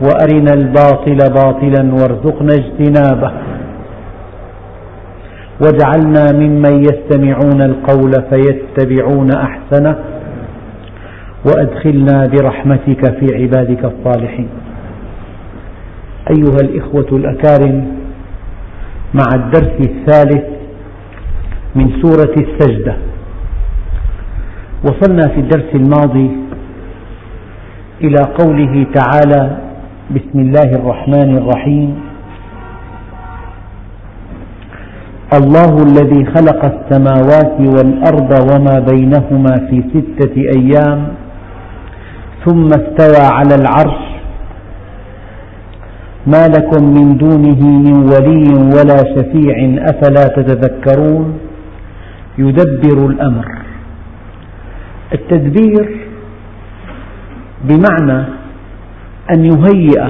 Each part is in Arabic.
وأرنا الباطل باطلا وارزقنا اجتنابه. واجعلنا ممن يستمعون القول فيتبعون أحسنه. وأدخلنا برحمتك في عبادك الصالحين. أيها الإخوة الأكارم مع الدرس الثالث من سورة السجدة وصلنا في الدرس الماضي إلى قوله تعالى بسم الله الرحمن الرحيم. الله الذي خلق السماوات والأرض وما بينهما في ستة أيام ثم استوى على العرش. ما لكم من دونه من ولي ولا شفيع أفلا تتذكرون؟ يدبر الأمر. التدبير بمعنى أن يهيئ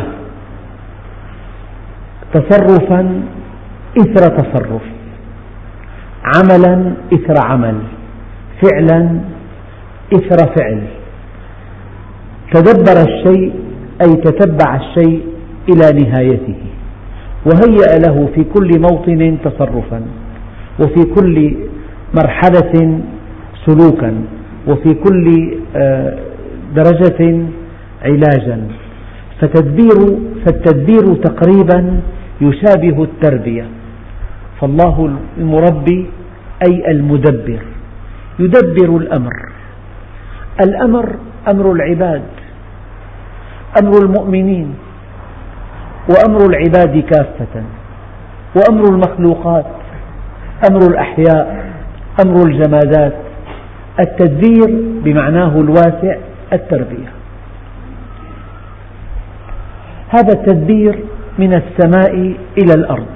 تصرفا إثر تصرف عملا إثر عمل فعلا إثر فعل. تدبر الشيء أي تتبع الشيء إلى نهايته وهيأ له في كل موطن تصرفا وفي كل مرحلة سلوكا وفي كل آه، درجة علاجا. فتدبير فالتدبير تقريبا يشابه التربية. فالله المربي أي المدبر يدبر الأمر. الأمر أمر العباد أمر المؤمنين وأمر العباد كافة وأمر المخلوقات أمر الأحياء أمر الجمادات. التدبير بمعناه الواسع التربية. هذا التدبير من السماء إلى الأرض.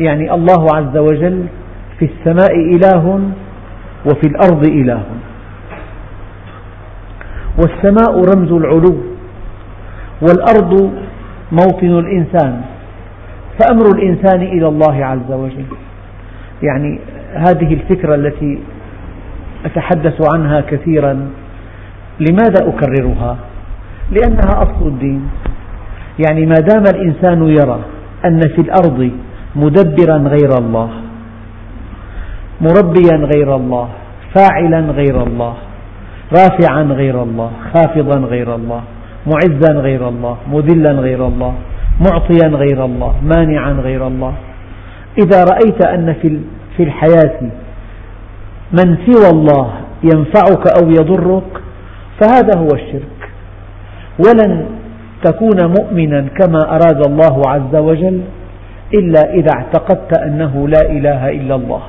يعني الله عز وجل في السماء إله وفي الأرض إله. والسماء رمز العلو والأرض موطن الإنسان فأمر الإنسان إلى الله عز وجل. يعني هذه الفكرة التي أتحدث عنها كثيرا لماذا أكررها؟ لأنها أصل الدين. يعني ما دام الإنسان يرى أن في الأرض مدبرا غير الله مربيا غير الله فاعلا غير الله رافعا غير الله خافضا غير الله معزا غير الله مذلا غير الله معطيا غير الله مانعا غير الله. إذا رأيت أن في الحياة من سوى الله ينفعك أو يضرك فهذا هو الشرك. ولن تكون مؤمنا كما أراد الله عز وجل إلا إذا اعتقدت أنه لا إله إلا الله.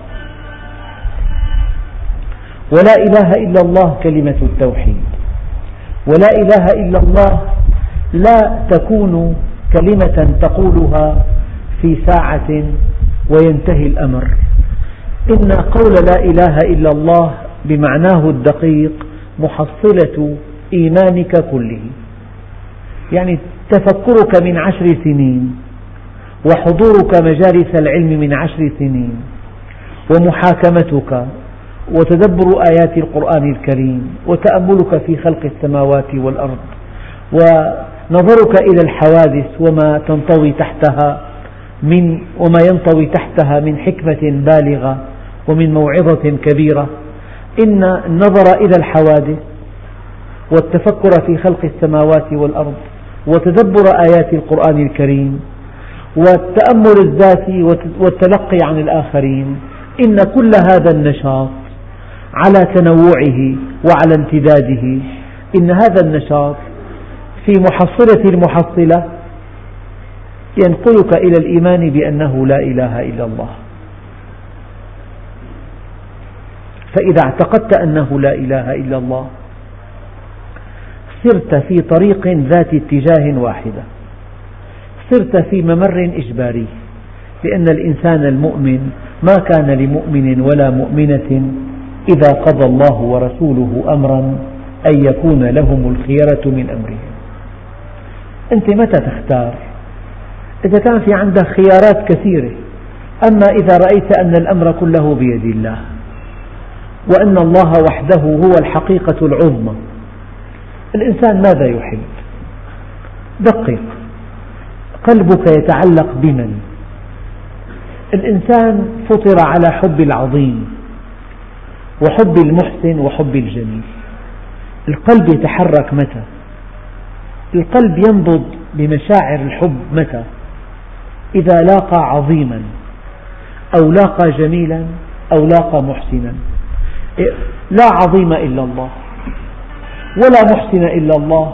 ولا إله إلا الله كلمة التوحيد. ولا إله إلا الله لا تكون كلمة تقولها في ساعة وينتهي الأمر. إن قول لا إله إلا الله بمعناه الدقيق محصلة إيمانك كله. يعني تفكرك من عشر سنين وحضورك مجالس العلم من عشر سنين ومحاكمتك وتدبر آيات القرآن الكريم وتأملك في خلق السماوات والأرض ونظرك إلى الحوادث وما تنطوي تحتها من وما ينطوي تحتها من حكمة بالغة ومن موعظة كبيرة. إن النظر إلى الحوادث والتفكر في خلق السماوات والأرض وتدبر آيات القرآن الكريم والتأمل الذاتي والتلقي عن الآخرين. إن كل هذا النشاط على تنوعه وعلى امتداده. إن هذا النشاط في محصلة المحصلة ينقلك إلى الإيمان بأنه لا إله إلا الله. فإذا اعتقدت أنه لا إله إلا الله سرت في طريق ذات اتجاه واحدة. صرت في ممر إجباري. لأن الإنسان المؤمن ما كان لمؤمن ولا مؤمنة إذا قضى الله ورسوله أمرا أن يكون لهم الخيرة من أمرهم. أنت متى تختار؟ إذا كان في عندك خيارات كثيرة. أما إذا رأيت أن الأمر كله بيد الله. وأن الله وحده هو الحقيقة العظمى. الإنسان ماذا يحب؟ دقق قلبك يتعلق بمن؟ الإنسان فطر على حب العظيم وحب المحسن وحب الجميل. القلب يتحرك متى؟ القلب ينبض بمشاعر الحب متى؟ إذا لاقى عظيما أو لاقى جميلا أو لاقى محسنا. لا عظيم إلا الله. ولا محسن إلا الله.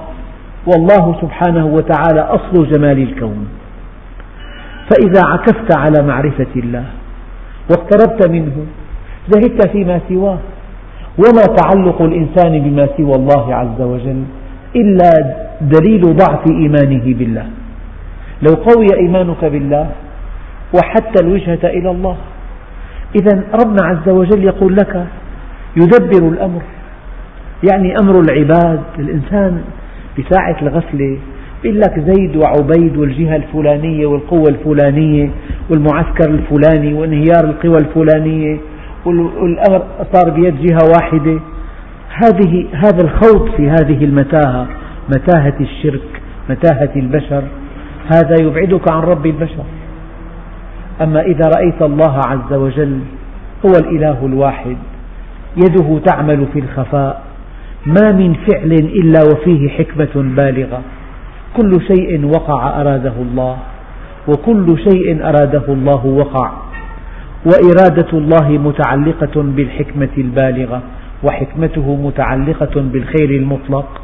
والله سبحانه وتعالى أصل جمال الكون. فإذا عكفت على معرفة الله واقتربت منه زهدت فيما سواه. وما تعلق الإنسان بما سوى الله عز وجل إلا دليل ضعف إيمانه بالله. لو قوي إيمانك بالله وحتى الوجهة إلى الله. إذا ربنا عز وجل يقول لك يدبر الأمر. يعني أمر العباد الإنسان بساعة الغفلة يقول لك زيد وعبيد والجهة الفلانية والقوة الفلانية والمعسكر الفلاني وانهيار القوى الفلانية والأمر صار بيد جهة واحدة. هذه هذا الخوض في هذه المتاهة متاهة الشرك متاهة البشر هذا يبعدك عن رب البشر. أما إذا رأيت الله عز وجل هو الإله الواحد يده تعمل في الخفاء. ما من فعل إلا وفيه حكمة بالغة. كل شيء وقع أراده الله وكل شيء أراده الله وقع. وإرادة الله متعلقة بالحكمة البالغة وحكمته متعلقة بالخير المطلق.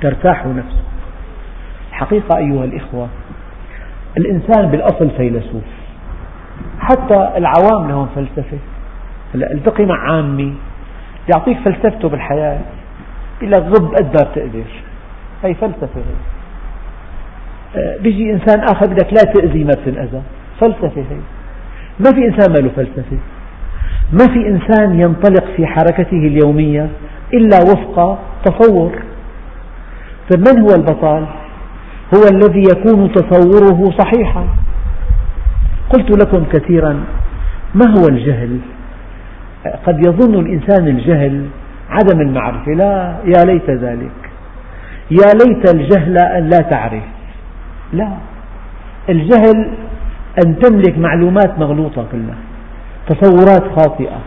ترتاح نفسه حقيقة أيها الإخوة الإنسان بالأصل فيلسوف. حتى العوام لهم فلسفة. التقي مع عامي يعطيك فلسفته بالحياة. يقول لك غب قد ما بتقدر هي فلسفة. هي آه، بيجي إنسان آخر بدك لا تأذي ما بتنأذى. فلسفة هي. ما في إنسان ما له فلسفة. ما في إنسان ينطلق في حركته اليومية إلا وفق تصور. فمن هو البطال؟ هو الذي يكون تصوره صحيحا. قلت لكم كثيرا ما هو الجهل؟ قد يظن الإنسان الجهل عدم المعرفة. لا يا ليت ذلك. يا ليت الجهل أن لا تعرف. لا. الجهل أن تملك معلومات مغلوطة كلها تصورات خاطئة.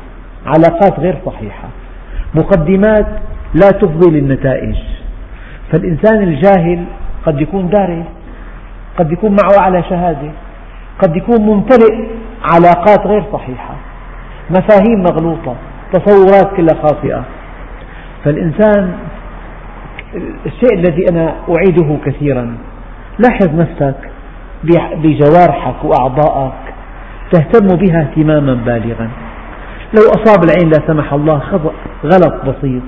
علاقات غير صحيحة. مقدمات لا تفضي للنتائج. فالإنسان الجاهل قد يكون دارس قد يكون معه أعلى شهادة. قد يكون ممتلئ علاقات غير صحيحة. مفاهيم مغلوطة. تصورات كلها خاطئة. فالإنسان الشيء الذي أنا أعيده كثيرا لاحظ نفسك بجوارحك وأعضائك تهتم بها اهتماما بالغا. لو أصاب العين لا سمح الله غلط بسيط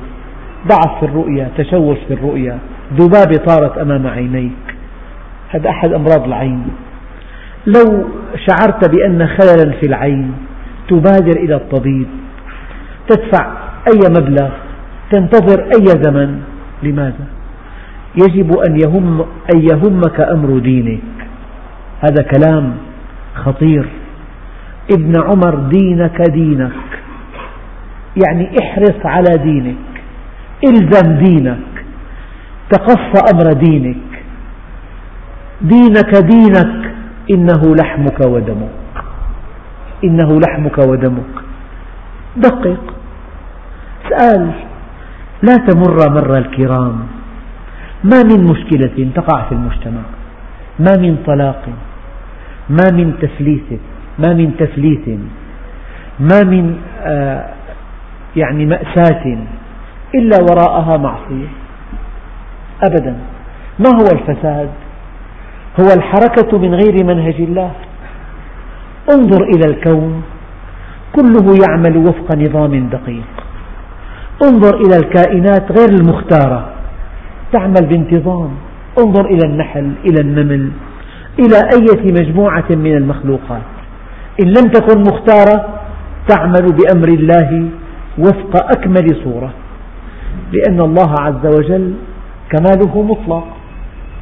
ضعف في الرؤية تشوش في الرؤية ذبابة طارت أمام عينيك. هذا أحد أمراض العين. لو شعرت بأن خللا في العين تبادر إلى الطبيب تدفع أي مبلغ تنتظر أي زمن؟ لماذا؟ يجب أن, يهم أن يهمك أمر دينك. هذا كلام خطير. ابن عمر دينك دينك. يعني احرص على دينك. إلزم دينك. تقص أمر دينك. دينك دينك. إنه لحمك ودمك. إنه لحمك ودمك. دقق. اسأل لا تمر مر الكرام. ما من مشكلة تقع في المجتمع. ما من طلاق. ما من تفليس. ما من تفليس. ما من آه يعني مأساة. إلا وراءها معصية. أبدا. ما هو الفساد؟ هو الحركة من غير منهج الله. انظر إلى الكون. كله يعمل وفق نظام دقيق. انظر إلى الكائنات غير المختارة. تعمل بانتظام. انظر إلى النحل إلى النمل إلى أية مجموعة من المخلوقات. إن لم تكن مختارة تعمل بأمر الله وفق أكمل صورة. لأن الله عز وجل كماله مطلق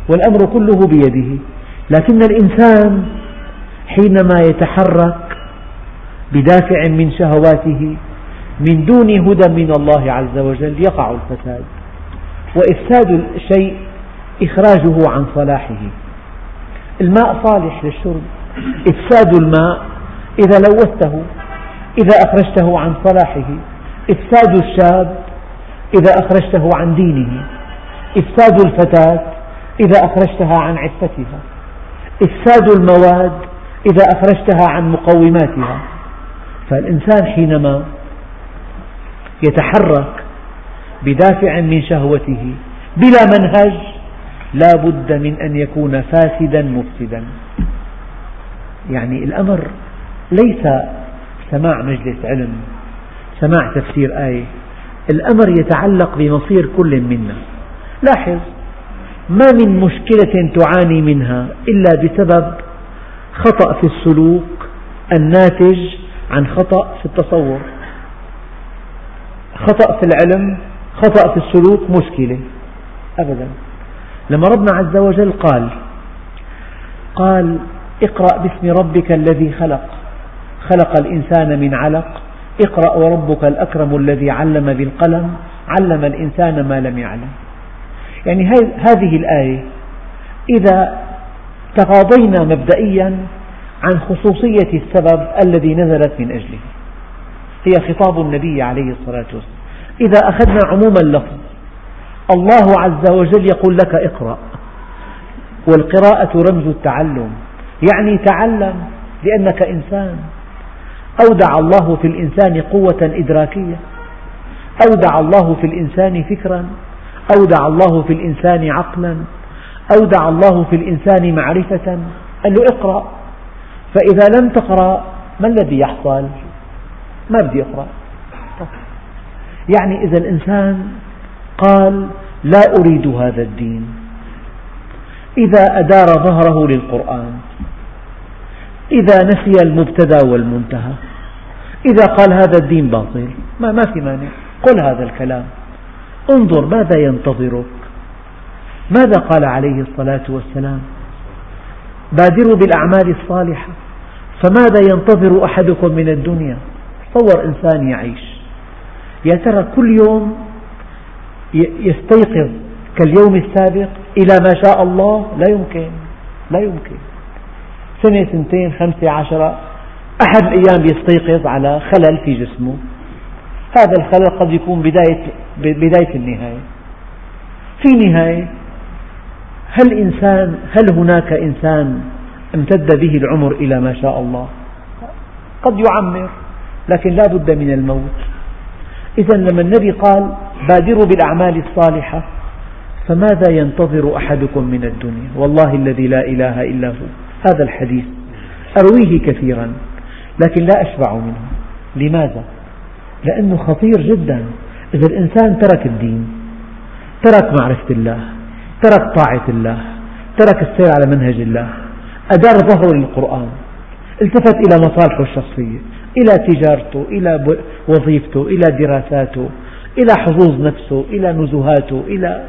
والأمر كله بيده. لكن الإنسان حينما يتحرك بدافع من شهواته من دون هدى من الله عز وجل يقع الفساد. وإفساد الشيء إخراجه عن صلاحه. الماء صالح للشرب. إفساد الماء إذا لوثته إذا أخرجته عن صلاحه. إفساد الشاب إذا أخرجته عن دينه. إفساد الفتاة إذا أخرجتها عن عفتها. إفساد المواد إذا أخرجتها عن مقوماتها. فالإنسان حينما يتحرك بدافع من شهوته بلا منهج لا بد من أن يكون فاسدا مفسدا. يعني الأمر ليس سماع مجلس علم سماع تفسير آية الأمر يتعلق بمصير كل منا. لاحظ ما من مشكلة تعاني منها إلا بسبب خطأ في السلوك الناتج عن خطأ في التصور خطأ في العلم خطأ في السلوك مشكلة. أبدا. لما ربنا عز وجل قال قال اقرأ باسم ربك الذي خلق. خلق الإنسان من علق. اقرأ وربك الأكرم الذي علم بالقلم. علم الإنسان ما لم يعلم. يعني هذه الآية إذا تغاضينا مبدئيا عن خصوصية السبب الذي نزلت من أجله. هي خطاب النبي عليه الصلاة والسلام. إذا أخذنا عموم اللفظ الله عز وجل يقول لك اقرأ. والقراءة رمز التعلم. يعني تعلم لأنك إنسان. أودع الله في الإنسان قوة إدراكية. أودع الله في الإنسان فكرا. أودع الله في الإنسان عقلا. أودع الله في الإنسان معرفة. قال له اقرأ. فإذا لم تقرأ ما الذي يحصل؟ ما بدي أقرأ. يعني إذا الإنسان قال لا أريد هذا الدين. إذا أدار ظهره للقرآن. إذا نسي المبتدأ والمنتهى. إذا قال هذا الدين باطل. ما, ما في مانع. قل هذا الكلام. انظر ماذا ينتظرك. ماذا قال عليه الصلاة والسلام. بادروا بالأعمال الصالحة. فماذا ينتظر أحدكم من الدنيا؟ تصور إنسان يعيش. يا ترى كل يوم يستيقظ كاليوم السابق إلى ما شاء الله؟ لا يمكن لا يمكن. سنة سنتين خمسة عشرة أحد الأيام يستيقظ على خلل في جسمه. هذا الخلل قد يكون بداية, بداية النهاية. في نهاية هل إنسان هل هناك إنسان امتد به العمر إلى ما شاء الله؟ قد يعمر. لكن لا بد من الموت. إذا لما النبي قال بادروا بالأعمال الصالحة فماذا ينتظر أحدكم من الدنيا؟ والله الذي لا إله إلا هو. هذا الحديث أرويه كثيرا لكن لا أشبع منه. لماذا؟ لأنه خطير جدا. إذا الإنسان ترك الدين ترك معرفة الله ترك طاعة الله ترك السير على منهج الله أدار ظهره للقرآن التفت إلى مصالحه الشخصية. إلى تجارته إلى وظيفته إلى دراساته إلى حظوظ نفسه إلى نزهاته إلى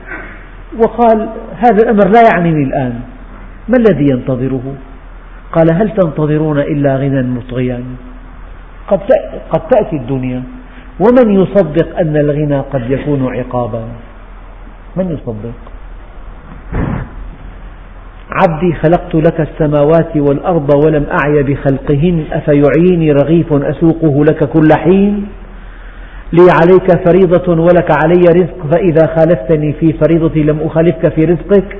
وقال هذا الأمر لا يعنيني الآن. ما الذي ينتظره؟ قال هل تنتظرون إلا غنى مطغيا قد تأتي الدنيا. ومن يصدق أن الغنى قد يكون عقابا؟ من يصدق؟ عبدي خلقت لك السماوات والأرض ولم أعي بخلقهن أفيعيني رغيف أسوقه لك كل حين؟ لي عليك فريضة ولك علي رزق فإذا خالفتني في فريضتي لم أخالفك في رزقك.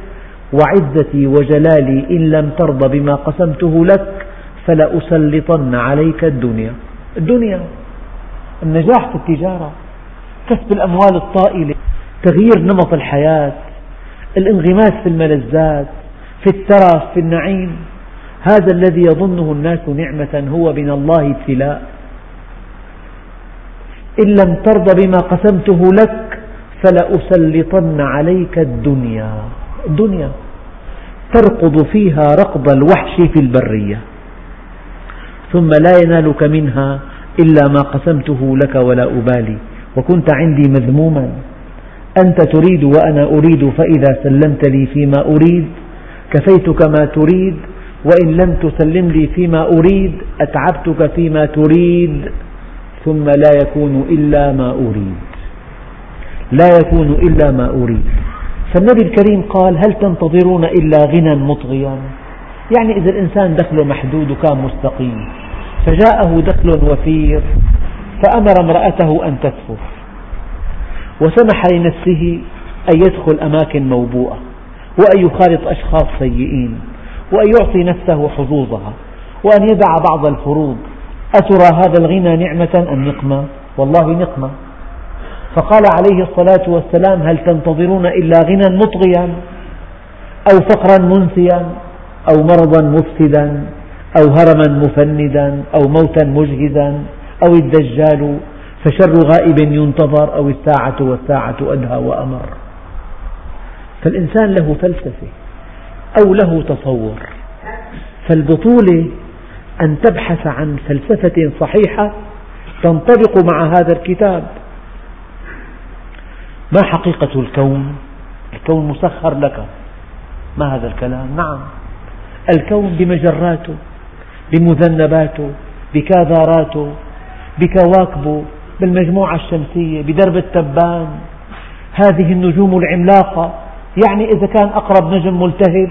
وعزتي وجلالي إن لم ترضى بما قسمته لك فلأسلطن عليك الدنيا. الدنيا النجاح في التجارة كسب الأموال الطائلة تغيير نمط الحياة الانغماس في الملذات في الترف في النعيم. هذا الذي يظنه الناس نعمة هو من الله ابتلاء. إن لم ترضى بما قسمته لك فلأسلطن عليك الدنيا. الدنيا ترقض فيها رقض الوحش في البرية. ثم لا ينالك منها إلا ما قسمته لك ولا أبالي. وكنت عندي مذموما. أنت تريد وأنا أريد فإذا سلمت لي فيما أريد كفيتك ما تريد وإن لم تسلم لي فيما أريد أتعبتك فيما تريد ثم لا يكون إلا ما أريد. لا يكون إلا ما أريد. فالنبي الكريم قال هل تنتظرون إلا غنى مطغيا؟ يعني إذا الإنسان دخله محدود وكان مستقيم. فجاءه دخل وفير فأمر امرأته أن تكفر. وسمح لنفسه أن يدخل أماكن موبوءة. وأن يخالط أشخاص سيئين وأن يعطي نفسه حظوظها وأن يدع بعض الفروض. أترى هذا الغنى نعمة أم نقمة؟ والله نقمة. فقال عليه الصلاة والسلام هل تنتظرون إلا غنى مطغيا أو فقرا منسيا أو مرضا مفسدا أو هرما مفندا أو موتا مجهزا أو الدجال فشر غائب ينتظر أو الساعة والساعة أدهى وأمر. فالإنسان له فلسفة أو له تصور. فالبطولة أن تبحث عن فلسفة صحيحة تنطبق مع هذا الكتاب. ما حقيقة الكون؟ الكون مسخر لك. ما هذا الكلام؟ نعم. الكون بمجراته بمذنباته بكاذاراته بكواكبه بالمجموعة الشمسية بدرب التبان. هذه النجوم العملاقة يعني إذا كان أقرب نجم ملتهب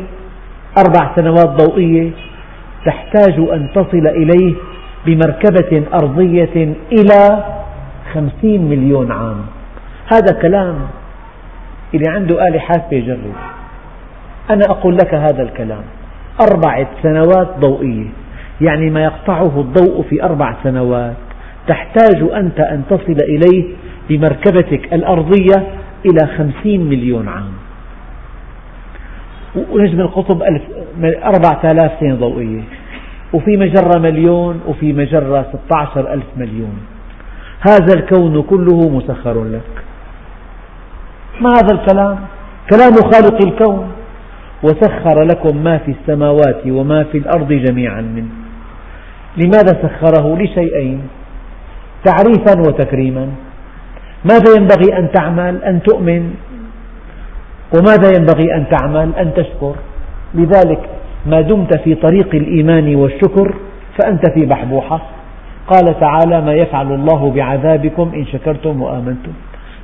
أربع سنوات ضوئية تحتاج أن تصل إليه بمركبة أرضية إلى خمسين مليون عام. هذا كلام اللي عنده آلة حاسبة يجرب أنا أقول لك هذا الكلام. أربعة سنوات ضوئية. يعني ما يقطعه الضوء في أربع سنوات. تحتاج أنت أن تصل إليه بمركبتك الأرضية إلى خمسين مليون عام. ونجم القطب أربعة آلاف سنة ضوئية. وفي مجرة مليون وفي مجرة 16 ألف مليون. هذا الكون كله مسخر لك. ما هذا الكلام؟ كلام خالق الكون. وسخر لكم ما في السماوات وما في الأرض جميعا منه. لماذا سخره؟ لشيئين. تعريفا وتكريما. ماذا ينبغي أن تعمل؟ أن تؤمن. وماذا ينبغي أن تعمل؟ أن تشكر. لذلك ما دمت في طريق الإيمان والشكر فأنت في بحبوحة. قال تعالى ما يفعل الله بعذابكم إن شكرتم وآمنتم.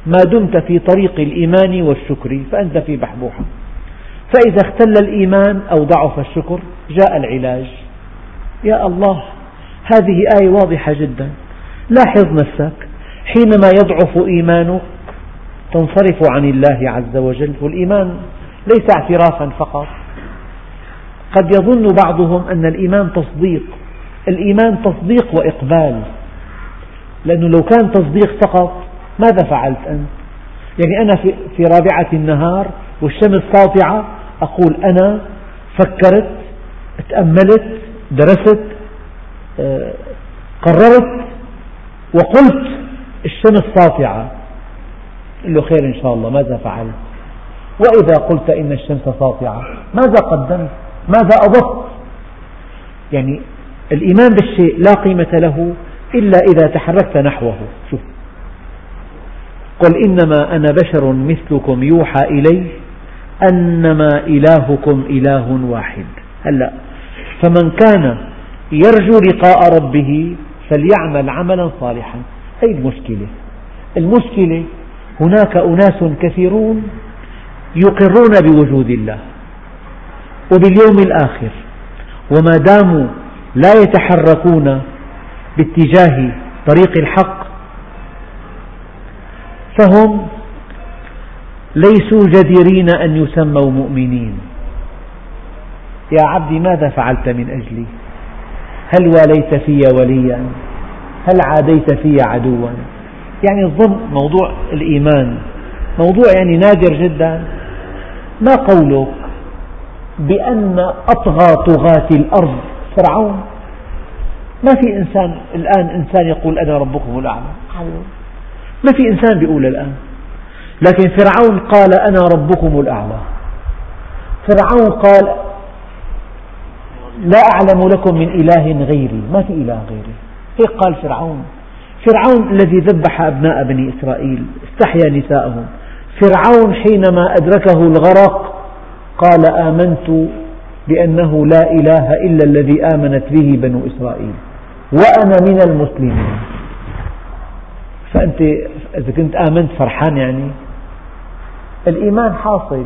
ما دمت في طريق الإيمان والشكر فأنت في بحبوحة. فإذا اختل الإيمان أو ضعف الشكر جاء العلاج. يا الله هذه آية واضحة جدا. لاحظ نفسك. حينما يضعف إيمانك تنصرف عن الله عز وجل والإيمان ليس اعترافا فقط. قد يظن بعضهم أن الإيمان تصديق الإيمان تصديق وإقبال. لأنه لو كان تصديق فقط ماذا فعلت أنت؟ يعني أنا في رابعة النهار والشمس ساطعة أقول أنا فكرت تأملت درست آه، قررت وقلت الشمس ساطعة. قل له خير إن شاء الله ماذا فعلت؟ وإذا قلت إن الشمس ساطعة ماذا قدمت؟ ماذا أضفت؟ يعني الإيمان بالشيء لا قيمة له إلا إذا تحركت نحوه. شوف. قل إنما أنا بشر مثلكم يوحى إلي أنما إلهكم إله واحد. هلأ. فمن كان يرجو لقاء ربه فليعمل عملا صالحا. هذه المشكلة؟ المشكلة هناك أناس كثيرون يقرون بوجود الله وباليوم الآخر وما داموا لا يتحركون باتجاه طريق الحق فهم ليسوا جديرين أن يسموا مؤمنين. يا عبدي ماذا فعلت من أجلي؟ هل واليت في وليا؟ هل عاديت في عدوا؟ يعني الظن موضوع الإيمان موضوع يعني نادر جدا. ما قولك بأن أطغى طغاة الأرض فرعون؟ ما في إنسان الآن إنسان يقول أنا ربكم الأعلى. ما في إنسان يقول الآن. لكن فرعون قال أنا ربكم الأعلى. فرعون قال لا أعلم لكم من إله غيري. ما في إله غيري. هيك قال فرعون؟ فرعون الذي ذبح أبناء بني إسرائيل استحيا نساءهم. فرعون حينما أدركه الغرق قال آمنت بأنه لا إله إلا الذي آمنت به بنو إسرائيل وأنا من المسلمين. فأنت إذا كنت آمنت فرحان يعني؟ الإيمان حاصل.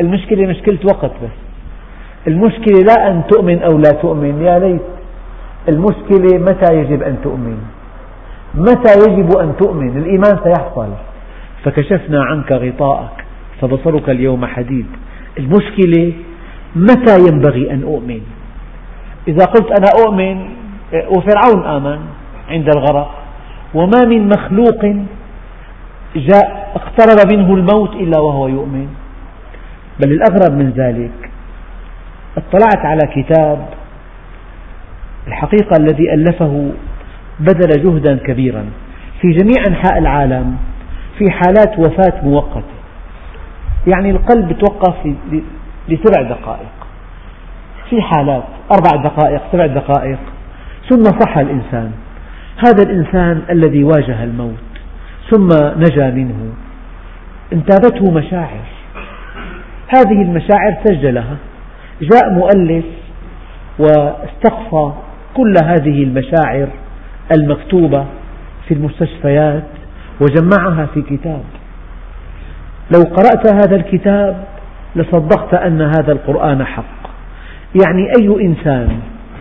المشكلة مشكلة وقت بس. المشكلة لا أن تؤمن أو لا تؤمن يا ليت. المشكلة متى يجب أن تؤمن؟ متى يجب أن تؤمن؟ الإيمان سيحصل. فكشفنا عنك غطاءك فبصرك اليوم حديد. المشكلة متى ينبغي أن أؤمن؟ إذا قلت أنا أؤمن وفرعون آمن عند الغرق. وما من مخلوق جاء اقترب منه الموت إلا وهو يؤمن. بل الأغرب من ذلك اطلعت على كتاب الحقيقة الذي ألفه بذل جهدا كبيرا في جميع أنحاء العالم في حالات وفاة مؤقتة. يعني القلب توقف لسبع دقائق. في حالات أربع دقائق سبع دقائق. ثم صح الإنسان. هذا الإنسان الذي واجه الموت ثم نجا منه. انتابته مشاعر. هذه المشاعر سجلها جاء مؤلف واستقصى كل هذه المشاعر المكتوبة في المستشفيات وجمعها في كتاب. لو قرأت هذا الكتاب لصدقت أن هذا القرآن حق. يعني أي إنسان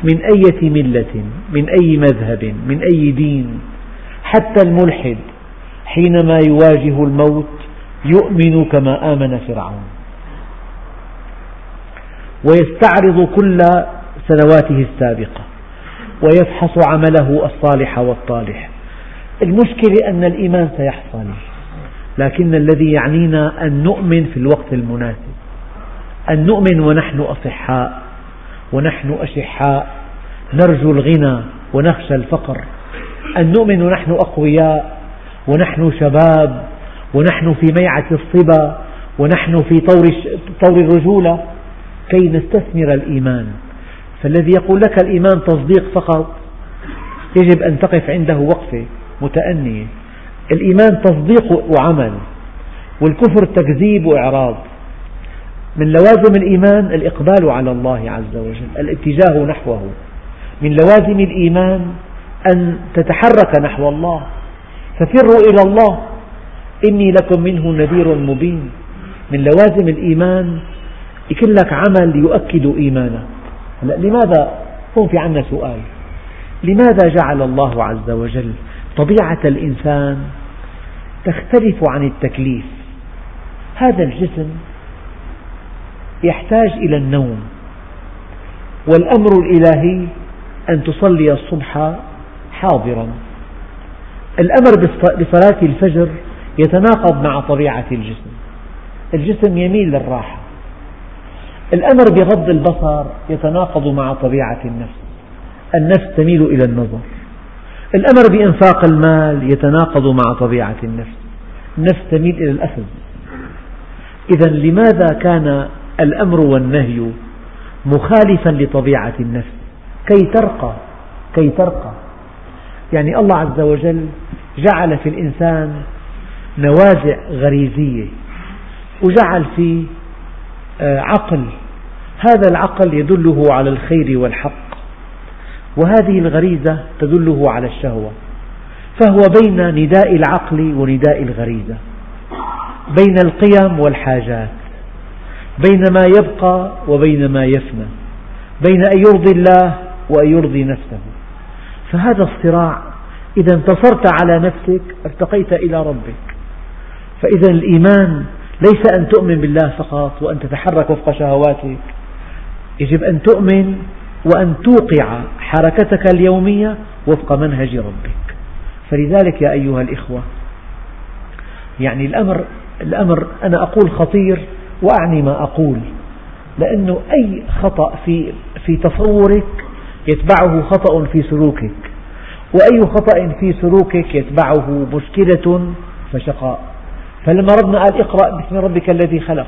من أية ملة من أي مذهب من أي دين حتى الملحد حينما يواجه الموت يؤمن كما آمن فرعون. ويستعرض كل سنواته السابقة. ويفحص عمله الصالح والطالح. المشكلة أن الإيمان سيحصل لكن الذي يعنينا أن نؤمن في الوقت المناسب. أن نؤمن ونحن أصحاء ونحن أشحاء. نرجو الغنى ونخشى الفقر. أن نؤمن ونحن أقوياء ونحن شباب ونحن في ميعة الصبا ونحن في طور, الرجولة. كي نستثمر الإيمان. فالذي يقول لك الإيمان تصديق فقط يجب أن تقف عنده وقفة متأنية. الإيمان تصديق وعمل والكفر تكذيب وإعراض. من لوازم الإيمان الإقبال على الله عز وجل الاتجاه نحوه. من لوازم الإيمان أن تتحرك نحو الله. ففروا إلى الله إني لكم منه نذير مبين. من لوازم الإيمان يكون لك عمل يؤكد إيمانك. لماذا هون في عنا سؤال؟ لماذا جعل الله عز وجل طبيعة الإنسان تختلف عن التكليف؟ هذا الجسم يحتاج إلى النوم والأمر الإلهي أن تصلي الصبح حاضرا. الأمر بصلاة الفجر يتناقض مع طبيعة الجسم. الجسم يميل للراحة. الأمر بغض البصر يتناقض مع طبيعة النفس. النفس تميل إلى النظر. الأمر بإنفاق المال يتناقض مع طبيعة النفس. النفس تميل إلى الأخذ. إذا لماذا كان الأمر والنهي مخالفا لطبيعة النفس؟ كي ترقى كي ترقى. يعني الله عز وجل جعل في الإنسان نوازع غريزية وجعل في آه، عقل. هذا العقل يدله على الخير والحق. وهذه الغريزة تدله على الشهوة. فهو بين نداء العقل ونداء الغريزة. بين القيم والحاجات. بين ما يبقى وبين ما يفنى. بين أن يرضي الله وأن يرضي نفسه. فهذا الصراع إذا انتصرت على نفسك ارتقيت إلى ربك. فإذا الإيمان ليس أن تؤمن بالله فقط وأن تتحرك وفق شهواتك. يجب أن تؤمن وأن توقع حركتك اليومية وفق منهج ربك. فلذلك يا أيها الإخوة يعني الأمر, الأمر أنا أقول خطير وأعني ما أقول لأنه أي خطأ في, في تصورك يتبعه خطأ في سلوكك وأي خطأ في سلوكك يتبعه مشكلة فشقاء. فلما ربنا قال اقرأ باسم ربك الذي خلق.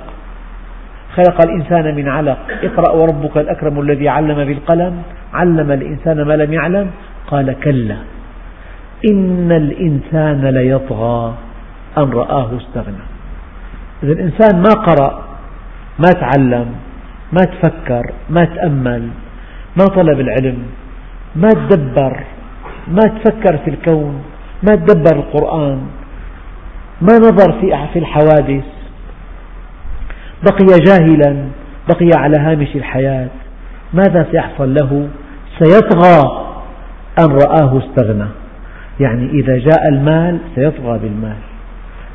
خلق الإنسان من علق. اقرأ وربك الأكرم الذي علم بالقلم. علم الإنسان ما لم يعلم. قال كلا. إن الإنسان ليطغى أن رآه استغنى. إذا الإنسان ما قرأ ما تعلم ما تفكر ما تأمل ما طلب العلم ما تدبر ما تفكر في الكون ما تدبر القرآن ما نظر في الحوادث؟ بقي جاهلا بقي على هامش الحياة. ماذا سيحصل له؟ سيطغى أن رآه استغنى؟ يعني إذا جاء المال سيطغى بالمال.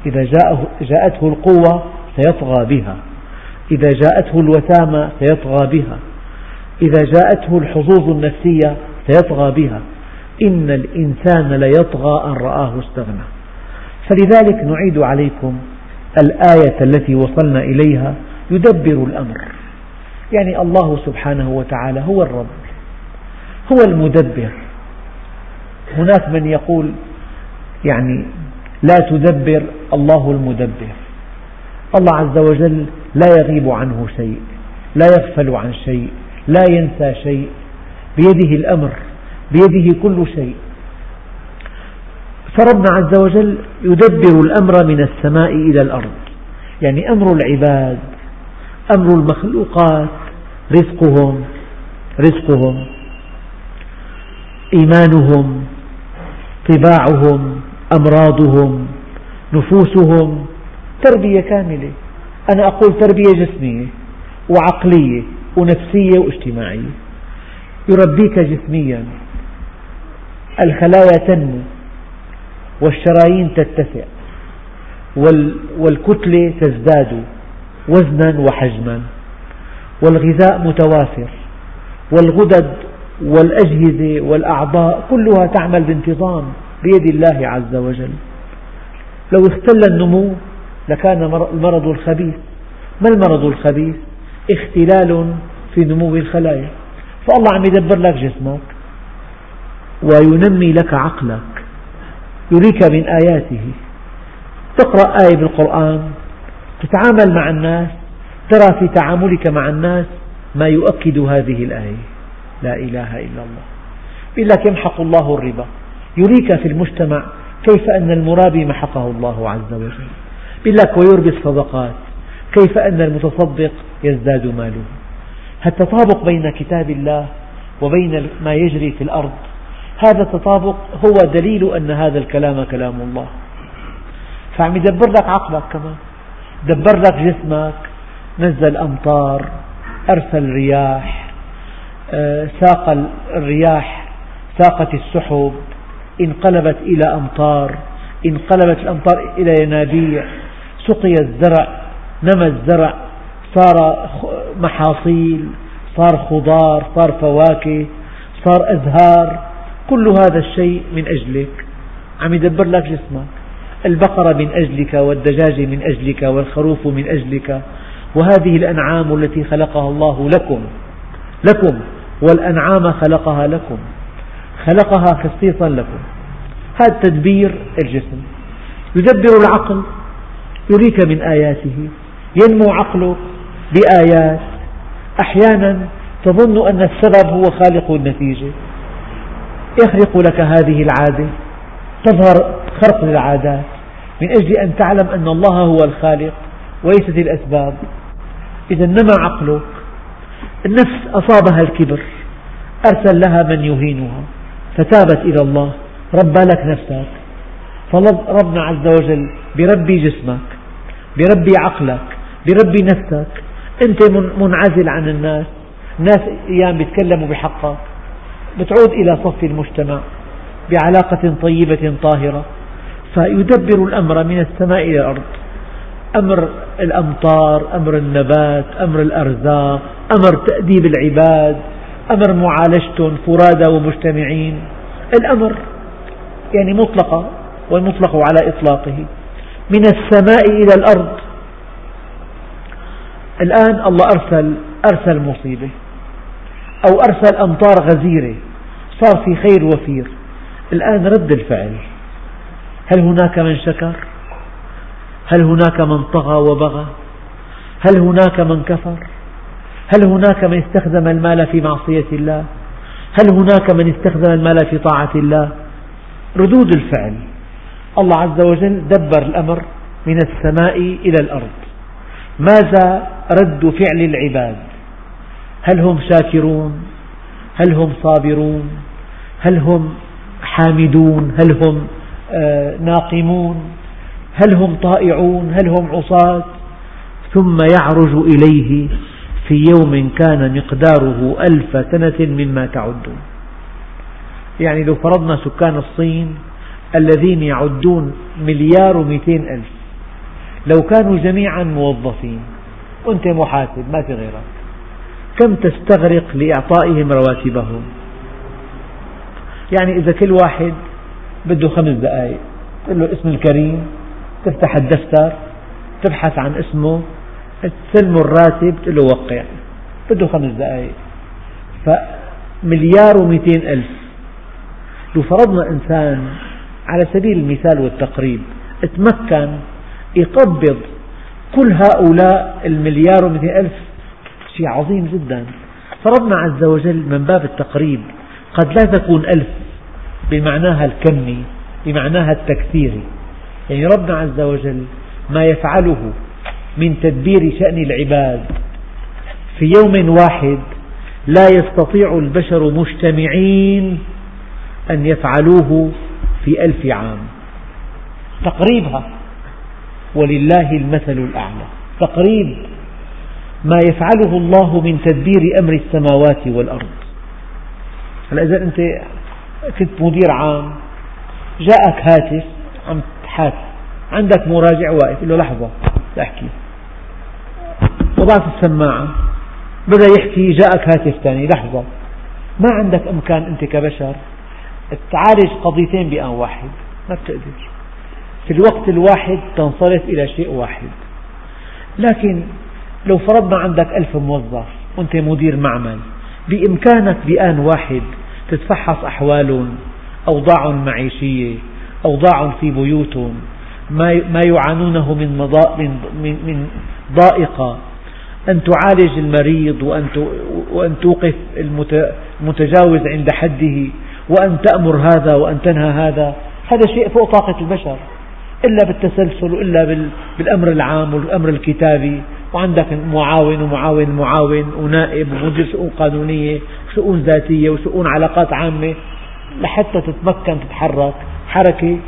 إذا جاءته القوة سيطغى بها. إذا جاءته الوسامة سيطغى بها. إذا جاءته الحظوظ النفسية سيطغى بها. إن الإنسان ليطغى أن رآه استغنى. فلذلك نعيد عليكم الآية التي وصلنا إليها يدبر الأمر. يعني الله سبحانه وتعالى هو الرب هو المدبر. هناك من يقول يعني لا تدبر الله المدبر. الله عز وجل لا يغيب عنه شيء لا يغفل عن شيء لا ينسى شيء. بيده الأمر بيده كل شيء. فربنا عز وجل يدبر الأمر من السماء إلى الأرض. يعني أمر العباد أمر المخلوقات رزقهم رزقهم إيمانهم طباعهم أمراضهم نفوسهم تربية كاملة. أنا أقول تربية جسمية وعقلية ونفسية واجتماعية. يربيك جسميا. الخلايا تنمو. والشرايين تتسع. والكتلة تزداد وزنا وحجما. والغذاء متوافر. والغدد والأجهزة والأعضاء كلها تعمل بانتظام بيد الله عز وجل. لو اختل النمو لكان المرض الخبيث. ما المرض الخبيث؟ اختلال في نمو الخلايا. فالله عم يدبر لك جسمك وينمي لك عقلك. يريك من آياته. تقرأ آية بالقرآن تتعامل مع الناس ترى في تعاملك مع الناس ما يؤكد هذه الآية. لا إله إلا الله. يقول لك يمحق الله الربا. يريك في المجتمع كيف أن المرابي محقه الله عز وجل. يقول لك ويربي الصدقات كيف أن المتصدق يزداد ماله. التطابق بين كتاب الله وبين ما يجري في الأرض؟ هذا التطابق هو دليل أن هذا الكلام كلام الله. فعم يدبر لك عقلك كمان. دبر لك جسمك نزل أمطار أرسل رياح آه، ساق الرياح ساقت السحب انقلبت إلى أمطار انقلبت الأمطار إلى ينابيع سقي الزرع نمى الزرع صار محاصيل صار خضار صار فواكه صار أزهار. كل هذا الشيء من أجلك. عم يدبر لك جسمك. البقرة من أجلك والدجاج من أجلك والخروف من أجلك. وهذه الأنعام التي خلقها الله لكم. لكم. والأنعام خلقها لكم. خلقها خصيصا لكم. هذا تدبير الجسم. يدبر العقل. يريك من آياته. ينمو عقلك بآيات. أحيانا تظن أن السبب هو خالق النتيجة. يخلق لك هذه العادة؟ تظهر خرق للعادات. من أجل أن تعلم أن الله هو الخالق وليست الأسباب. إذا نمى عقلك. النفس أصابها الكبر. أرسل لها من يهينها. فتابت إلى الله. ربى لك نفسك. فربنا عز وجل بربي جسمك بربي عقلك بربي نفسك. أنت منعزل عن الناس. الناس أيام بيتكلموا بحقك. بتعود إلى صف المجتمع بعلاقة طيبة طاهرة فيدبر الأمر من السماء إلى الأرض. أمر الأمطار أمر النبات أمر الأرزاق أمر تأديب العباد أمر معالجتهم فرادى ومجتمعين. الأمر يعني مطلقة والمطلق على إطلاقه. من السماء إلى الأرض. الآن الله أرسل أرسل مصيبة أو أرسل أمطار غزيرة. صار في خير وفير. الآن رد الفعل. هل هناك من شكر؟ هل هناك من طغى وبغى؟ هل هناك من كفر؟ هل هناك من استخدم المال في معصية الله؟ هل هناك من استخدم المال في طاعة الله؟ ردود الفعل. الله عز وجل دبر الأمر من السماء إلى الأرض. ماذا رد فعل العباد؟ هل هم شاكرون؟ هل هم صابرون؟ هل هم حامدون؟ هل هم آه، ناقمون؟ هل هم طائعون؟ هل هم عصاة؟ ثم يعرج إليه في يوم كان مقداره ألف سنة مما تعدون. يعني لو فرضنا سكان الصين الذين يعدون مليار ومئتين ألف لو كانوا جميعا موظفين وأنت محاسب ما في غيرك كم تستغرق لإعطائهم رواتبهم؟ يعني إذا كل واحد بده خمس دقائق تقول له اسم الكريم تفتح الدفتر تبحث عن اسمه تسلمه الراتب تقول له وقع. بده خمس دقائق فمليار ومئتين ألف. لو فرضنا إنسان على سبيل المثال والتقريب تمكن يقبض كل هؤلاء المليار ومئتين ألف شيء عظيم جدا. فربنا عز وجل من باب التقريب قد لا تكون ألف بمعناها الكمي بمعناها التكثيري يعني ربنا عز وجل ما يفعله من تدبير شأن العباد في يوم واحد لا يستطيع البشر مجتمعين أن يفعلوه في ألف عام. تقريبها ولله المثل الأعلى. تقريب ما يفعله الله من تدبير أمر السماوات والأرض. هلا إذا أنت كنت مدير عام جاءك هاتف عم تحاس عندك مراجع واقف له لحظة أحكي. وضعت السماعة بدأ يحكي جاءك هاتف ثاني لحظة. ما عندك إمكان أنت كبشر تعالج قضيتين بآن واحد ما بتقدر. في الوقت الواحد تنصرف إلى شيء واحد. لكن لو فرضنا عندك ألف موظف وأنت مدير معمل بإمكانك بآن واحد تتفحص أحوالهم أوضاع معيشية أوضاع في بيوتهم ما يعانونه من, من ضائقة. أن تعالج المريض وأن توقف المتجاوز عند حده وأن تأمر هذا وأن تنهى هذا هذا شيء فوق طاقة البشر. إلا بالتسلسل وإلا بالأمر العام والأمر الكتابي. وعندك معاون ومعاون معاون ونائب ومدير شؤون قانونية وشؤون ذاتية وشؤون علاقات عامة لحتى تتمكن تتحرك. حركة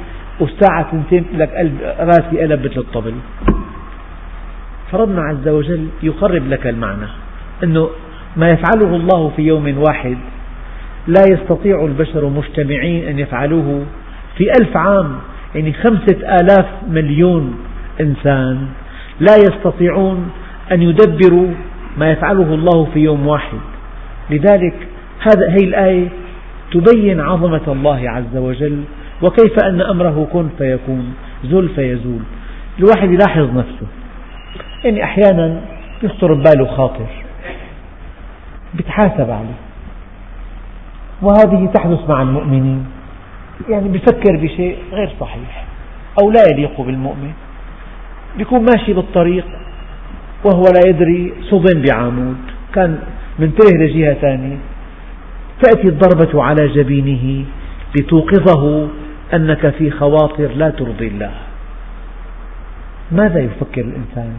والساعة تنتين لك قلب راسي قلب مثل الطبل. فربنا عز وجل يقرب لك المعنى أنه ما يفعله الله في يوم واحد لا يستطيع البشر مجتمعين أن يفعلوه في ألف عام يعني خمسة آلاف مليون إنسان. لا يستطيعون أن يدبروا ما يفعله الله في يوم واحد. لذلك هذه الآية تبين عظمة الله عز وجل وكيف أن أمره كن فيكون زل فيزول. الواحد يلاحظ نفسه. يعني أحيانا يخطر بباله خاطر. بيتحاسب عليه. وهذه تحدث مع المؤمنين. يعني بفكر بشيء غير صحيح أو لا يليق بالمؤمن. بيكون ماشي بالطريق وهو لا يدري صدم بعمود. كان منتبه لجهة ثانية تأتي الضربة على جبينه لتوقظه أنك في خواطر لا ترضي الله. ماذا يفكر الإنسان؟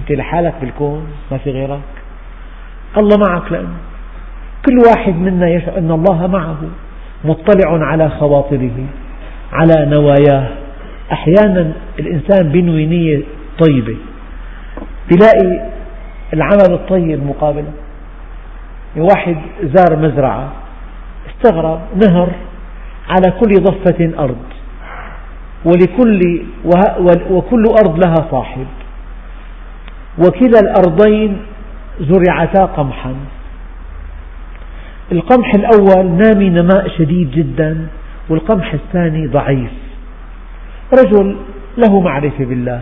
أنت لحالك بالكون؟ ما في غيرك؟ الله معك لأنه كل واحد منا يشعر أن الله معه مطلع على خواطره على نواياه. أحيانا الإنسان بينوي نية طيبة بيلاقي العمل الطيب مقابله. واحد زار مزرعة استغرب نهر على كل ضفة أرض ولكل وكل أرض لها صاحب. وكلا الأرضين زرعتا قمحا. القمح الأول نامي نماء شديد جدا والقمح الثاني ضعيف. رجل له معرفة بالله.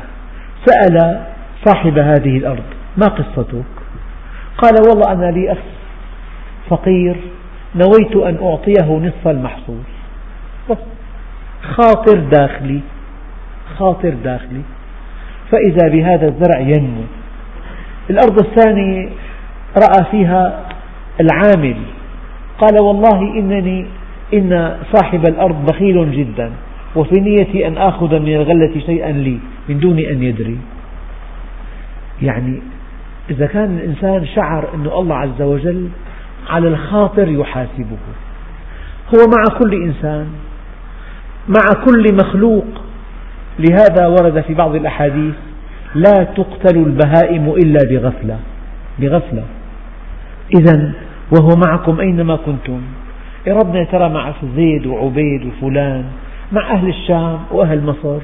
سأل صاحب هذه الأرض ما قصتك؟ قال والله أنا لي أخ فقير نويت أن أعطيه نصف المحصول. خاطر داخلي خاطر داخلي. فإذا بهذا الزرع ينمو. الأرض الثانية رأى فيها العامل. قال والله إنني إن صاحب الأرض بخيل جدا. وفي نيتي أن آخذ من الغلة شيئا لي من دون أن يدري. يعني إذا كان الإنسان شعر أن الله عز وجل على الخاطر يحاسبه هو مع كل إنسان مع كل مخلوق. لهذا ورد في بعض الأحاديث لا تقتل البهائم إلا بغفلة بغفلة. إذا وهو معكم أينما كنتم. يا ربنا ترى مع زيد وعبيد وفلان مع أهل الشام وأهل مصر